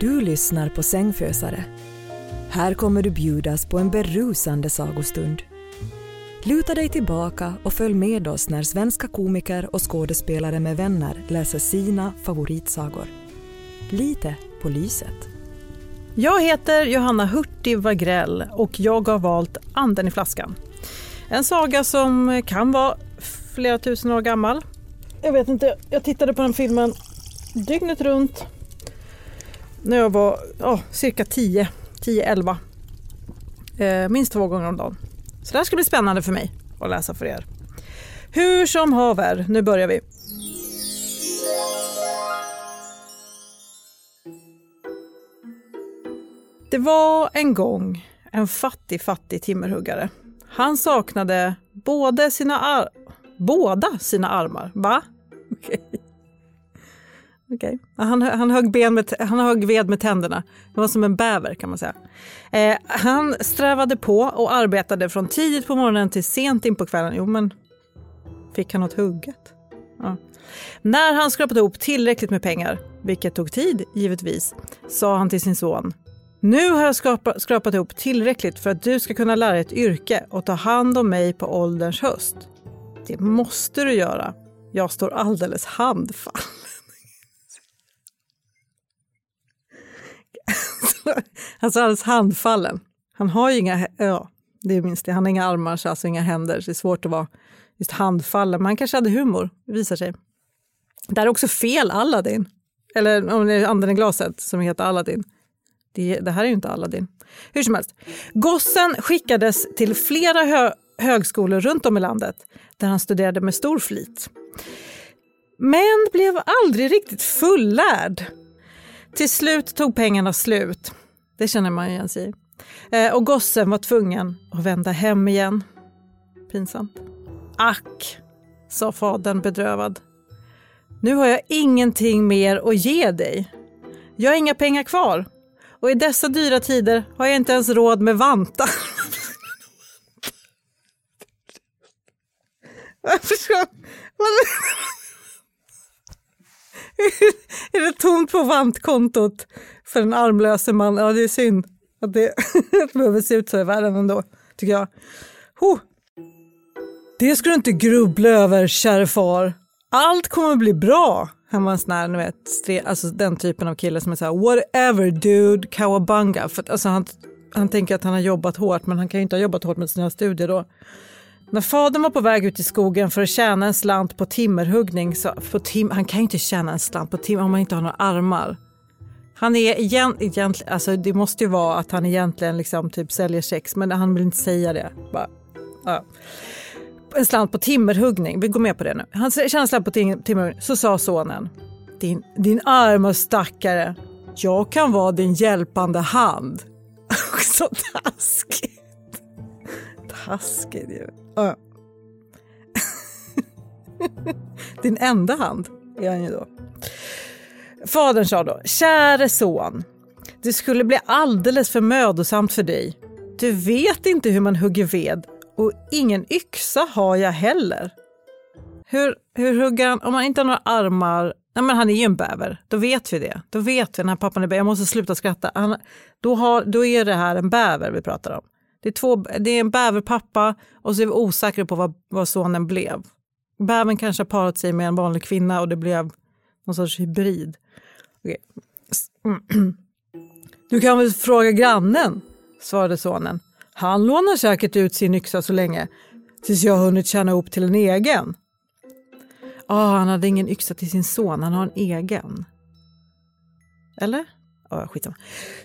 Du lyssnar på Sängfösare. Här kommer du bjudas på en berusande sagostund. Luta dig tillbaka och följ med oss när svenska komiker och skådespelare med vänner läser sina favoritsagor. Lite på lyset. Jag heter Johanna Hurtig Wagrell och jag har valt Anden i flaskan. En saga som kan vara flera tusen år gammal. Jag vet inte, jag tittade på den filmen dygnet runt när jag var oh, cirka 10, 10-11. Eh, minst två gånger om dagen. Så det här ska bli spännande för mig att läsa för er. Hur som haver, nu börjar vi. Det var en gång en fattig, fattig timmerhuggare. Han saknade både sina ar båda sina armar. Va? Okej. Okay. Han, han, högg ben med, han högg ved med tänderna. Det var som en bäver kan man säga. Eh, han strävade på och arbetade från tidigt på morgonen till sent in på kvällen. Jo, men fick han något hugget? Ja. När han skrapat ihop tillräckligt med pengar, vilket tog tid givetvis, sa han till sin son nu har jag skrapat, skrapat ihop tillräckligt för att du ska kunna lära dig ett yrke och ta hand om mig på ålderns höst. Det måste du göra. Jag står alldeles handfast. alltså alldeles handfallen. Han har ju inga, ja, det minns det. Han har inga armar, så alltså inga händer. Så det är svårt att vara just handfallen. Men han kanske hade humor, visar sig. Det är också fel Aladdin. Eller om det är anden i glaset som heter Aladdin. Det, det, här är ju inte Aladdin. Hur som helst. Gossen skickades till flera hö högskolor runt om i landet där han studerade med stor flit. Men blev aldrig riktigt fullärd. Till slut tog pengarna slut. Det känner man igen sig i. Eh, och gossen var tvungen att vända hem igen. Pinsamt. Ack, sa fadern bedrövad. Nu har jag ingenting mer att ge dig. Jag har inga pengar kvar och i dessa dyra tider har jag inte ens råd med vantar. är det tomt på vantkontot för en armlöse man? Ja, det är synd att det behöver se ut så i världen ändå, tycker jag. Ho. Det ska du inte grubbla över, käre far. Allt kommer bli bra. Han var en sån här, ni vet, stre, alltså den typen av kille som är så här, whatever dude, cowabunga. För att, alltså, han, han tänker att han har jobbat hårt, men han kan ju inte ha jobbat hårt med sina studier då. När fadern var på väg ut i skogen för att tjäna en slant på timmerhuggning, så, på tim, han kan ju inte tjäna en slant på timmer om han inte har några armar. Han är egentligen, alltså det måste ju vara att han egentligen liksom typ säljer sex, men han vill inte säga det. Bara, ja. En slant på timmerhuggning, vi går med på det nu. Han tjänar en slant på tim timmerhuggning, så sa sonen. Din, din arma stackare, jag kan vara din hjälpande hand. Så taskigt. Taskigt ju. Uh. Din enda hand är han ju då. Fadern sa då, käre son, det skulle bli alldeles för mödosamt för dig. Du vet inte hur man hugger ved och ingen yxa har jag heller. Hur, hur hugger han, om han inte har några armar, nej men han är ju en bäver, då vet vi det. Då vet vi när pappan är bäver, jag måste sluta skratta. Han, då, har, då är det här en bäver vi pratar om. Det är, två, det är en bäverpappa och så är vi osäkra på vad, vad sonen blev. Bävern kanske har parat sig med en vanlig kvinna och det blev någon sorts hybrid. Okay. Du kan väl fråga grannen, svarade sonen. Han lånar säkert ut sin yxa så länge, tills jag har hunnit tjäna ihop till en egen. Ah, han hade ingen yxa till sin son, han har en egen. Eller? Ah, skitsamma.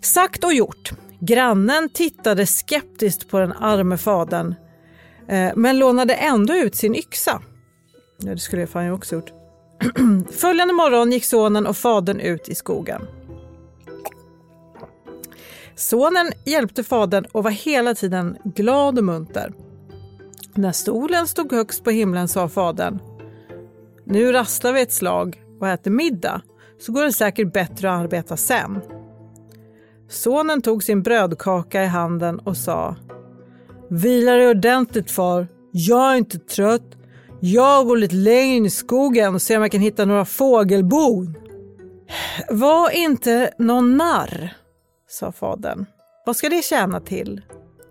Sagt och gjort. Grannen tittade skeptiskt på den arme fadern eh, men lånade ändå ut sin yxa. Ja, det skulle jag fan också gjort. Följande morgon gick sonen och fadern ut i skogen. Sonen hjälpte fadern och var hela tiden glad och munter. När stolen stod högst på himlen sa fadern Nu rasslar vi ett slag och äter middag så går det säkert bättre att arbeta sen. Sonen tog sin brödkaka i handen och sa Vila dig ordentligt far, jag är inte trött. Jag går lite längre in i skogen och ser om jag kan hitta några fågelbon. Var inte någon narr, sa fadern. Vad ska det tjäna till?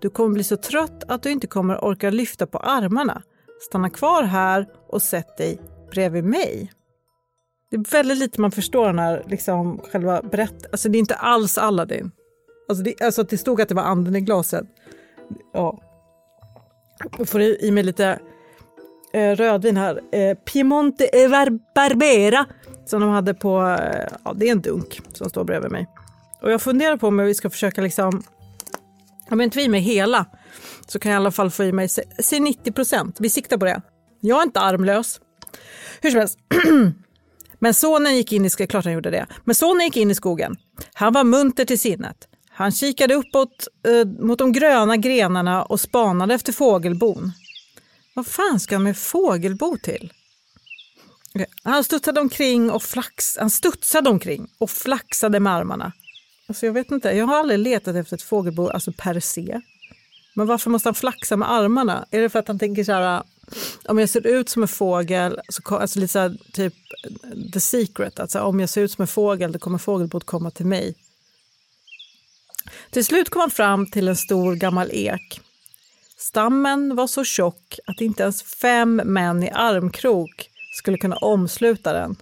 Du kommer bli så trött att du inte kommer orka lyfta på armarna. Stanna kvar här och sätt dig bredvid mig. Det är väldigt lite man förstår den här liksom, själva berätt... Alltså det är inte alls Aladdin. Alltså, det, alltså att det stod att det var anden i glaset. Ja. Jag får i mig lite eh, rödvin här. Eh, Piemonte e Barbera som de hade på, eh, ja det är en dunk som står bredvid mig. Och jag funderar på om vi ska försöka liksom, om jag inte får i mig hela så kan jag i alla fall få i mig, säg 90 procent, vi siktar på det. Jag är inte armlös. Hur som helst. Men sonen gick in i skogen, klart han gjorde det. Men sonen gick in i skogen. Han var munter till sinnet. Han kikade uppåt eh, mot de gröna grenarna och spanade efter fågelbon. Vad fan ska han med fågelbo till? Han studsade omkring och flax, han studsade omkring och flaxade med armarna. Alltså jag vet inte, jag har aldrig letat efter ett fågelbo alltså per se. Men varför måste han flaxa med armarna? Är det för att han tänker så här, om jag ser ut som en fågel, så, alltså lite så här, typ the secret, alltså om jag ser ut som en fågel då kommer fågelbot komma till mig. Till slut kom han fram till en stor gammal ek. Stammen var så tjock att inte ens fem män i armkrok skulle kunna omsluta den.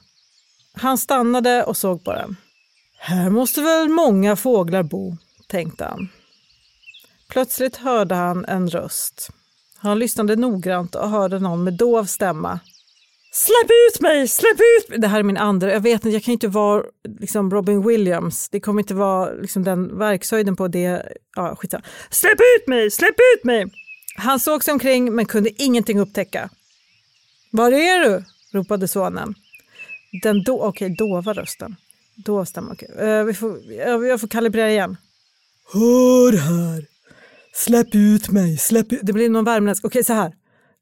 Han stannade och såg på den. Här måste väl många fåglar bo, tänkte han. Plötsligt hörde han en röst. Han lyssnade noggrant och hörde någon med dov stämma. Släpp ut mig, släpp ut mig! Det här är min andra, jag vet inte, jag kan inte vara liksom Robin Williams. Det kommer inte vara liksom den verkshöjden på det. Ja, skitsamma. Släpp ut mig, släpp ut mig! Han såg sig omkring men kunde ingenting upptäcka. Var är du? ropade sonen. Den då, okej, okay, dova rösten. Dov stämma, okej. Okay. Uh, vi får, jag, jag får kalibrera igen. Hör här! Släpp ut mig, släpp ut. Det blir någon värmländsk. Okej, okay, så här.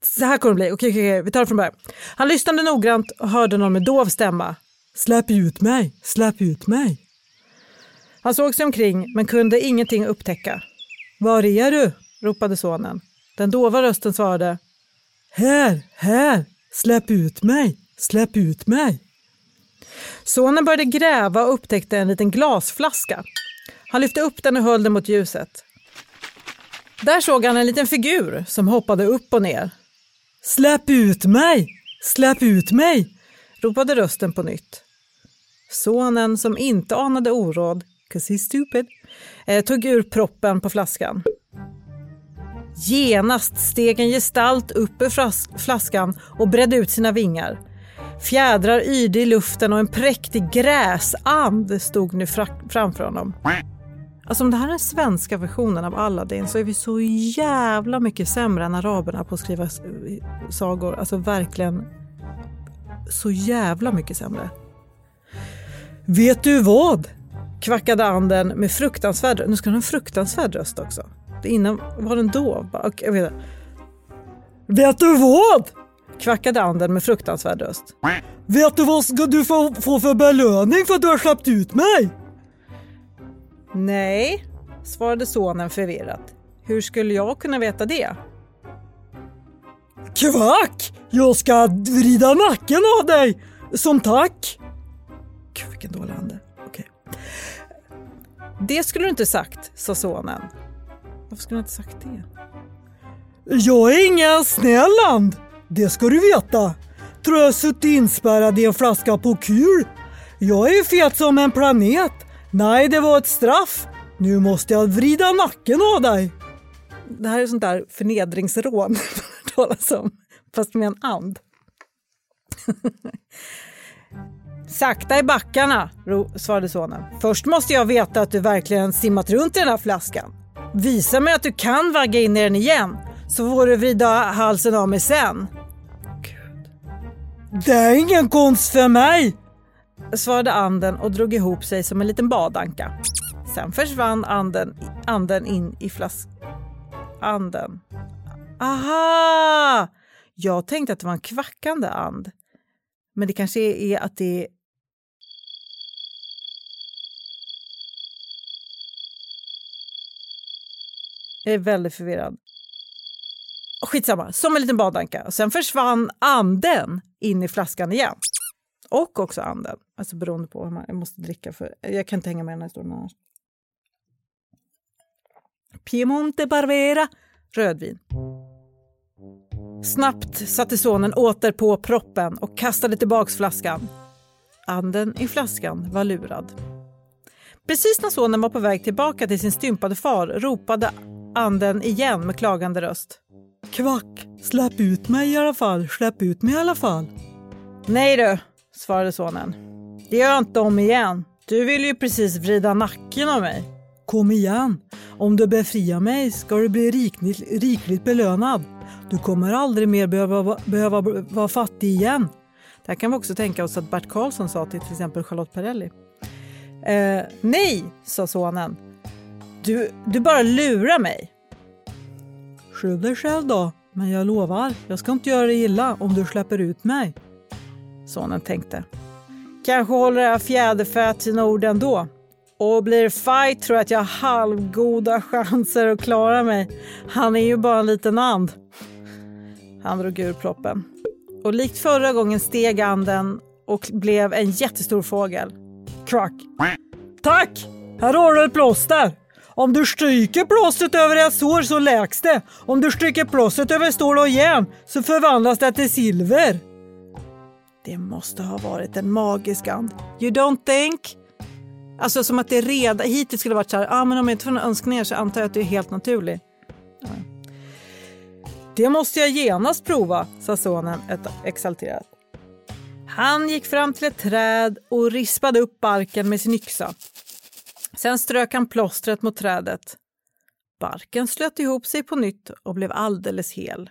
Så här kommer det bli. Okej, okej, vi tar det från början. Han lyssnade noggrant och hörde någon med dov stämma. Släpp ut mig, släpp ut mig. Han såg sig omkring men kunde ingenting upptäcka. Var är du? ropade sonen. Den dova rösten svarade. Här, här, släpp ut mig, släpp ut mig. Sonen började gräva och upptäckte en liten glasflaska. Han lyfte upp den och höll den mot ljuset. Där såg han en liten figur som hoppade upp och ner. Släpp ut mig! Släpp ut mig! ropade rösten på nytt. Sonen, som inte anade oråd, 'cause he's stupid, eh, tog ur proppen på flaskan. Genast steg en gestalt upp ur flas- flaskan och bredde ut sina vingar. Fjädrar yrde i luften och en präktig gräsand stod nu framför honom. Alltså om det här är den svenska versionen av Aladdin så är vi så jävla mycket sämre än araberna på att skriva sagor. Alltså verkligen så jävla mycket sämre. Vet du vad? kvackade anden med fruktansvärd Nu ska den ha en fruktansvärd röst också. Innan var den dov. Okay, jag vet, vet du vad? kvackade anden med fruktansvärd röst. Vet du vad ska du få, få för belöning för att du har släppt ut mig? Nej, svarade sonen förvirrat. Hur skulle jag kunna veta det? Kvack! Jag ska vrida nacken av dig som tack. Gud vilken dålig ande. Okay. Det skulle du inte sagt, sa sonen. Varför skulle du inte sagt det? Jag är ingen snäll and, det ska du veta. Tror jag suttit inspärrad i en flaska på kul. Jag är fet som en planet. Nej, det var ett straff. Nu måste jag vrida nacken av dig. Det här är sånt där förnedringsrån talas om, fast med en and. Sakta i backarna, svarade sonen. Först måste jag veta att du verkligen simmat runt i den här flaskan. Visa mig att du kan vagga in i den igen, så får du vrida halsen av mig sen. Gud. Det är ingen konst för mig, svarade anden och drog ihop sig som en liten badanka. Sen försvann anden, anden in i flask... Anden. Aha! Jag tänkte att det var en kvackande and. Men det kanske är att det Jag är väldigt förvirrad. Skitsamma, som en liten badanka. Sen försvann anden in i flaskan igen. Och också anden, alltså beroende på hur man jag måste dricka. för Jag kan inte hänga med i den här historien annars. Piemonte Barbera, rödvin. Snabbt satte sonen åter på proppen och kastade tillbaks flaskan. Anden i flaskan var lurad. Precis när sonen var på väg tillbaka till sin stympade far ropade anden igen med klagande röst. Kvack, släpp ut mig i alla fall, släpp ut mig i alla fall. Nej du, svarade sonen. Det gör jag inte om igen. Du vill ju precis vrida nacken av mig. Kom igen, om du befriar mig ska du bli rikligt, rikligt belönad. Du kommer aldrig mer behöva, behöva vara fattig igen. Det här kan vi också tänka oss att Bert Karlsson sa till till exempel Charlotte Perrelli. Eh, nej, sa sonen. Du, du bara lurar mig. Skyll dig själv då, men jag lovar, jag ska inte göra dig illa om du släpper ut mig. Sonen tänkte. Kanske håller jag fjäderfät sina ord ändå. Och blir det fight tror jag att jag har halvgoda chanser att klara mig. Han är ju bara en liten and. Han drog ur proppen. Och likt förra gången steg anden och blev en jättestor fågel. Truck. Tack! Här har du ett plåster. Om du stryker plåstret över ett sår så läks det. Om du stryker plåstret över stål och järn så förvandlas det till silver. Det måste ha varit en magisk and. You don't think? Alltså som att det redan hittills skulle varit så här, ah, men om jag inte får några önskningar så antar jag att det är helt naturligt. Ja. Det måste jag genast prova, sa sonen exalterat. Han gick fram till ett träd och rispade upp barken med sin yxa. Sen strök han plåstret mot trädet. Barken slöt ihop sig på nytt och blev alldeles hel.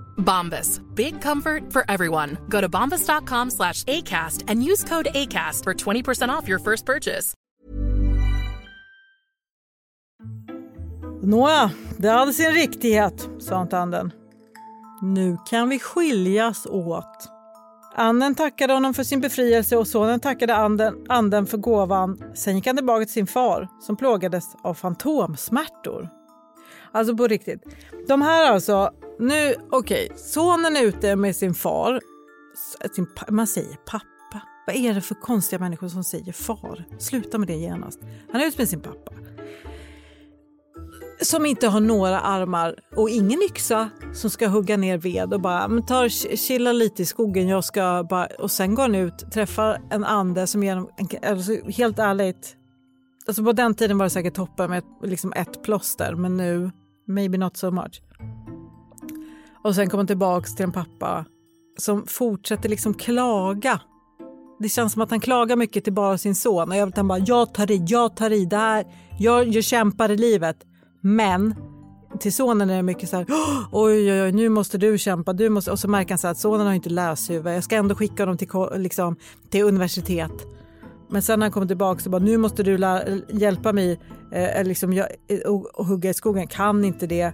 Bombas. Big comfort for everyone. Go to bombas.com slash ACAST and use code ACAST for 20% off your first purchase. Nåja, det hade sin riktighet, sa tanden. Nu kan vi skiljas åt. Anden tackade honom för sin befrielse och sonen tackade anden, anden för gåvan. Sen gick han tillbaka till sin far som plågades av fantomsmärtor. Alltså på riktigt. De här alltså, nu, okej, okay, sonen är ute med sin far. Sin, man säger pappa. Vad är det för konstiga människor som säger far? Sluta med det genast. Han är ute med sin pappa som inte har några armar och ingen yxa som ska hugga ner ved och bara men tar chilla lite i skogen. Jag ska bara, och sen går han ut, träffar en ande som genom, alltså, helt ärligt. Alltså på den tiden var det säkert toppen med liksom ett plåster, men nu maybe not so much. Och sen kommer han tillbaks till en pappa som fortsätter liksom klaga. Det känns som att han klagar mycket till bara sin son och jag vet han bara jag tar i, jag tar i, det här, jag, jag kämpar i livet. Men till sonen är det mycket så här, oj, oj, oj, nu måste du kämpa, du måste, och så märker han så att sonen har inte läshuvud, jag ska ändå skicka honom till, liksom, till universitet. Men sen när han kommer tillbaka så bara, nu måste du lära, hjälpa mig eh, eh liksom, jag, eh, och, och, hugga i skogen, kan inte det.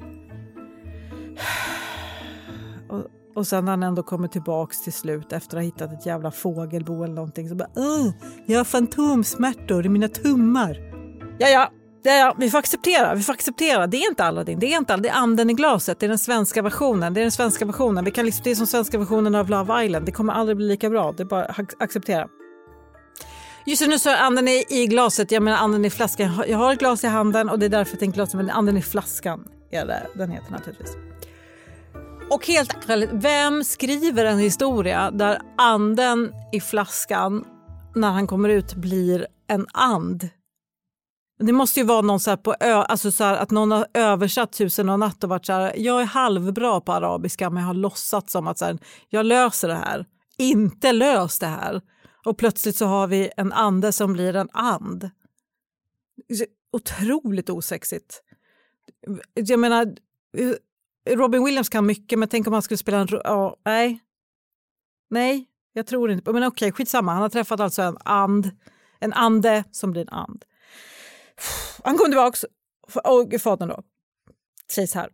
Och, sen när han ändå kommer tillbaks till slut efter att ha hittat ett jävla fågelbo eller någonting så bara, jag har fantomsmärtor i mina tummar. Ja, ja, Ja, ja, vi får acceptera. Vi får acceptera. Det är inte Aladdin. Det är inte Aladdin. Det är anden i glaset. Det är den svenska versionen. Det är den svenska versionen. Vi kan liksom, det är som svenska versionen av Love Island. Det kommer aldrig bli lika bra. Det är bara att acceptera. Just nu så är anden i, glaset. Jag menar anden i flaskan. Jag har ett glas i handen och det är därför jag tänker glaset, Men anden i flaskan är det den heter naturligtvis. Och helt ärligt, vem skriver en historia där anden i flaskan när han kommer ut blir en and? Det måste ju vara någon så på ö, alltså så att någon har översatt Tusen och natt och varit så här, jag är halvbra på arabiska men jag har låtsats som att så här, jag löser det här. Inte löst det här. Och plötsligt så har vi en ande som blir en and. Otroligt osexigt. Jag menar, Robin Williams kan mycket men tänk om han skulle spela en... Oh, nej. Nej, jag tror inte Men okej, skitsamma. Han har träffat alltså en and, en ande som blir en and. Han kom tillbaks och fadern då säger så här.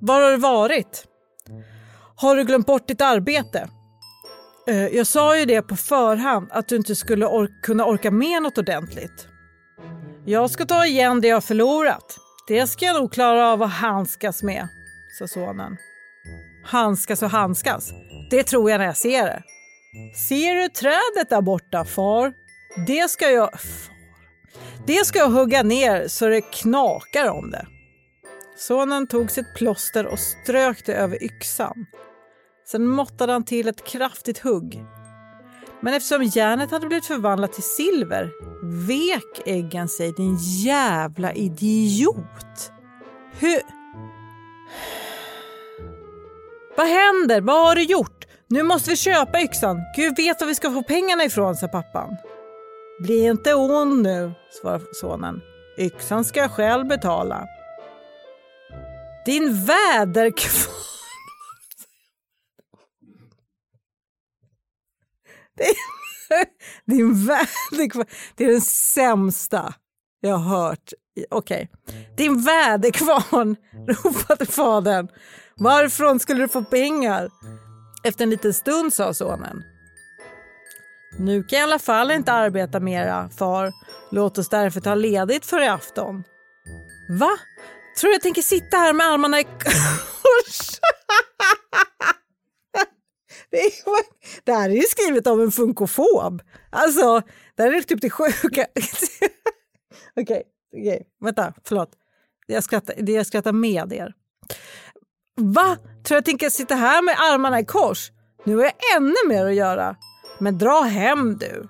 Var har du varit? Har du glömt bort ditt arbete? Eh, jag sa ju det på förhand att du inte skulle or kunna orka med något ordentligt. Jag ska ta igen det jag förlorat. Det ska jag nog klara av att handskas med, sa sonen. Handskas och handskas. Det tror jag när jag ser det. Ser du trädet där borta, far? Det ska jag... Det ska jag hugga ner så det knakar om det. Sonen tog sitt plåster och strök det över yxan. Sen måttade han till ett kraftigt hugg. Men eftersom järnet hade blivit förvandlat till silver vek äggen sig, din jävla idiot. Hur... Vad händer? Vad har du gjort? Nu måste vi köpa yxan. Gud vet var vi ska få pengarna ifrån, sa pappan. Bli inte ond nu, svarade sonen. Yxan ska jag själv betala. Din väderkvarn... Din väderkvarn... Det är den sämsta jag har hört. Okej. Okay. Din väderkvarn, ropade fadern. Varifrån skulle du få pengar? Efter en liten stund sa sonen. Nu kan jag i alla fall inte arbeta mera, far. Låt oss därför ta ledigt för i afton. Va? Tror du jag tänker sitta här med armarna i kors? Det, här är ju skrivet av en funkofob. Alltså, det här är typ det sjuka. Okej, okay, okay, vänta, förlåt. Jag skrattar, jag skrattar med er. Va? Tror jag tänker sitta här med armarna i kors? Nu har jag ännu mer att göra. Men dra hem du.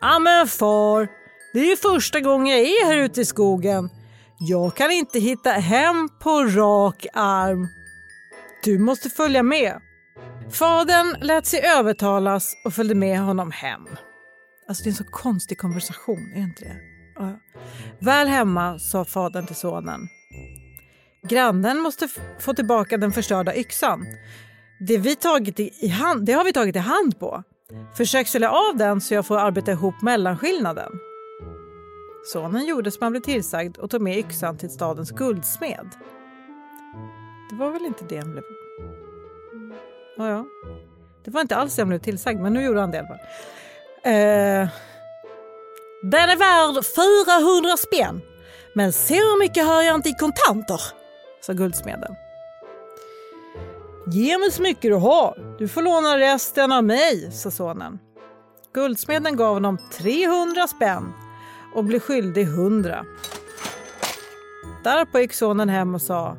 Ja men far, det är ju första gången jag är här ute i skogen. Jag kan inte hitta hem på rak arm. Du måste följa med. Fadern lät sig övertalas och följde med honom hem. Alltså det är en så konstig konversation, är inte det? Ja. Väl hemma sa fadern till sonen. Grannen måste få tillbaka den förstörda yxan. Det, vi tagit i hand, det har vi tagit i hand på. Försök sälja av den så jag får arbeta ihop mellanskillnaden. Sonen gjorde som han blev tillsagd och tog med yxan till stadens guldsmed. Det var väl inte det han blev... Ja, ja. Det var inte alls det han blev tillsagd, men nu gjorde han det. Eh... Den är värd 400 spänn, men så mycket har jag inte i kontanter, sa guldsmeden. Ge mig så mycket du har. Du får låna resten av mig, sa sonen. Guldsmeden gav honom 300 spänn och blev skyldig 100. Därpå gick sonen hem och sa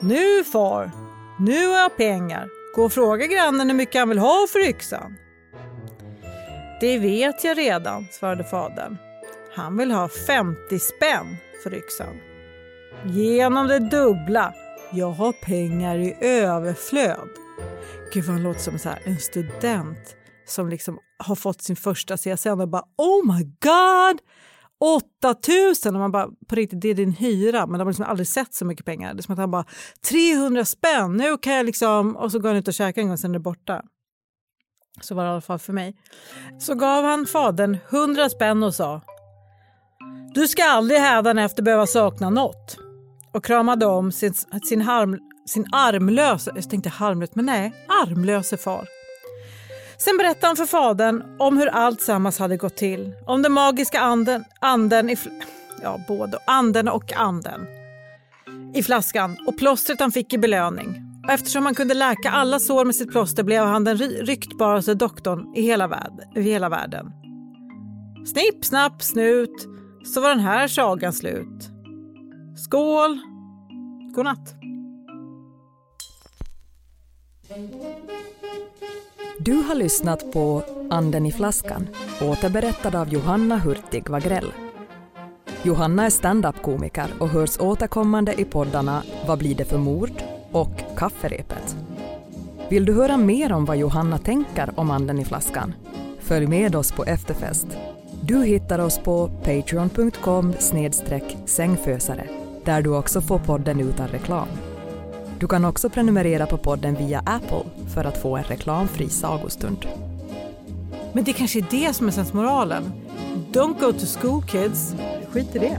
Nu far, nu har jag pengar. Gå och fråga grannen hur mycket han vill ha för yxan. Det vet jag redan, svarade fadern. Han vill ha 50 spänn för yxan. Genom det dubbla. Jag har pengar i överflöd. Gud vad han låter som så här, en student som liksom har fått sin första CSN och bara oh my god! 8000! Och man bara, på riktigt, det är din hyra. Men de har liksom aldrig sett så mycket pengar. Det är som att han bara, 300 spänn, nu kan jag liksom... Och så går han ut och käkar en gång, sen är det borta. Så var det i alla fall för mig. Så gav han fadern 100 spänn och sa Du ska aldrig hädanefter behöva sakna något. Och kramade om sin, sin, harm, sin armlöse, jag tänkte harmlös, men nej, armlöse far. Sen berättade han för fadern om hur allt sammans hade gått till. Om den magiska anden, anden i, ja, både anden och anden i flaskan och plåstret han fick i belöning. Och eftersom han kunde läka alla sår med sitt plåster blev han den ryktbaraste doktorn i hela, värld, i hela världen. Snipp, snapp, snut så var den här sagan slut. Skål! Godnatt! Du har lyssnat på Anden i flaskan, återberättad av Johanna Hurtig Wagrell. Johanna är stand-up-komiker och hörs återkommande i poddarna Vad blir det för mord? Och Kafferepet. Vill du höra mer om vad Johanna tänker om Anden i flaskan? Följ med oss på efterfest. Du hittar oss på patreon.com sängfösare där du också får podden utan reklam. Du kan också prenumerera på podden via Apple för att få en reklamfri sagostund. Men det kanske är det som är sensmoralen. Don't go to school kids. Skit i det.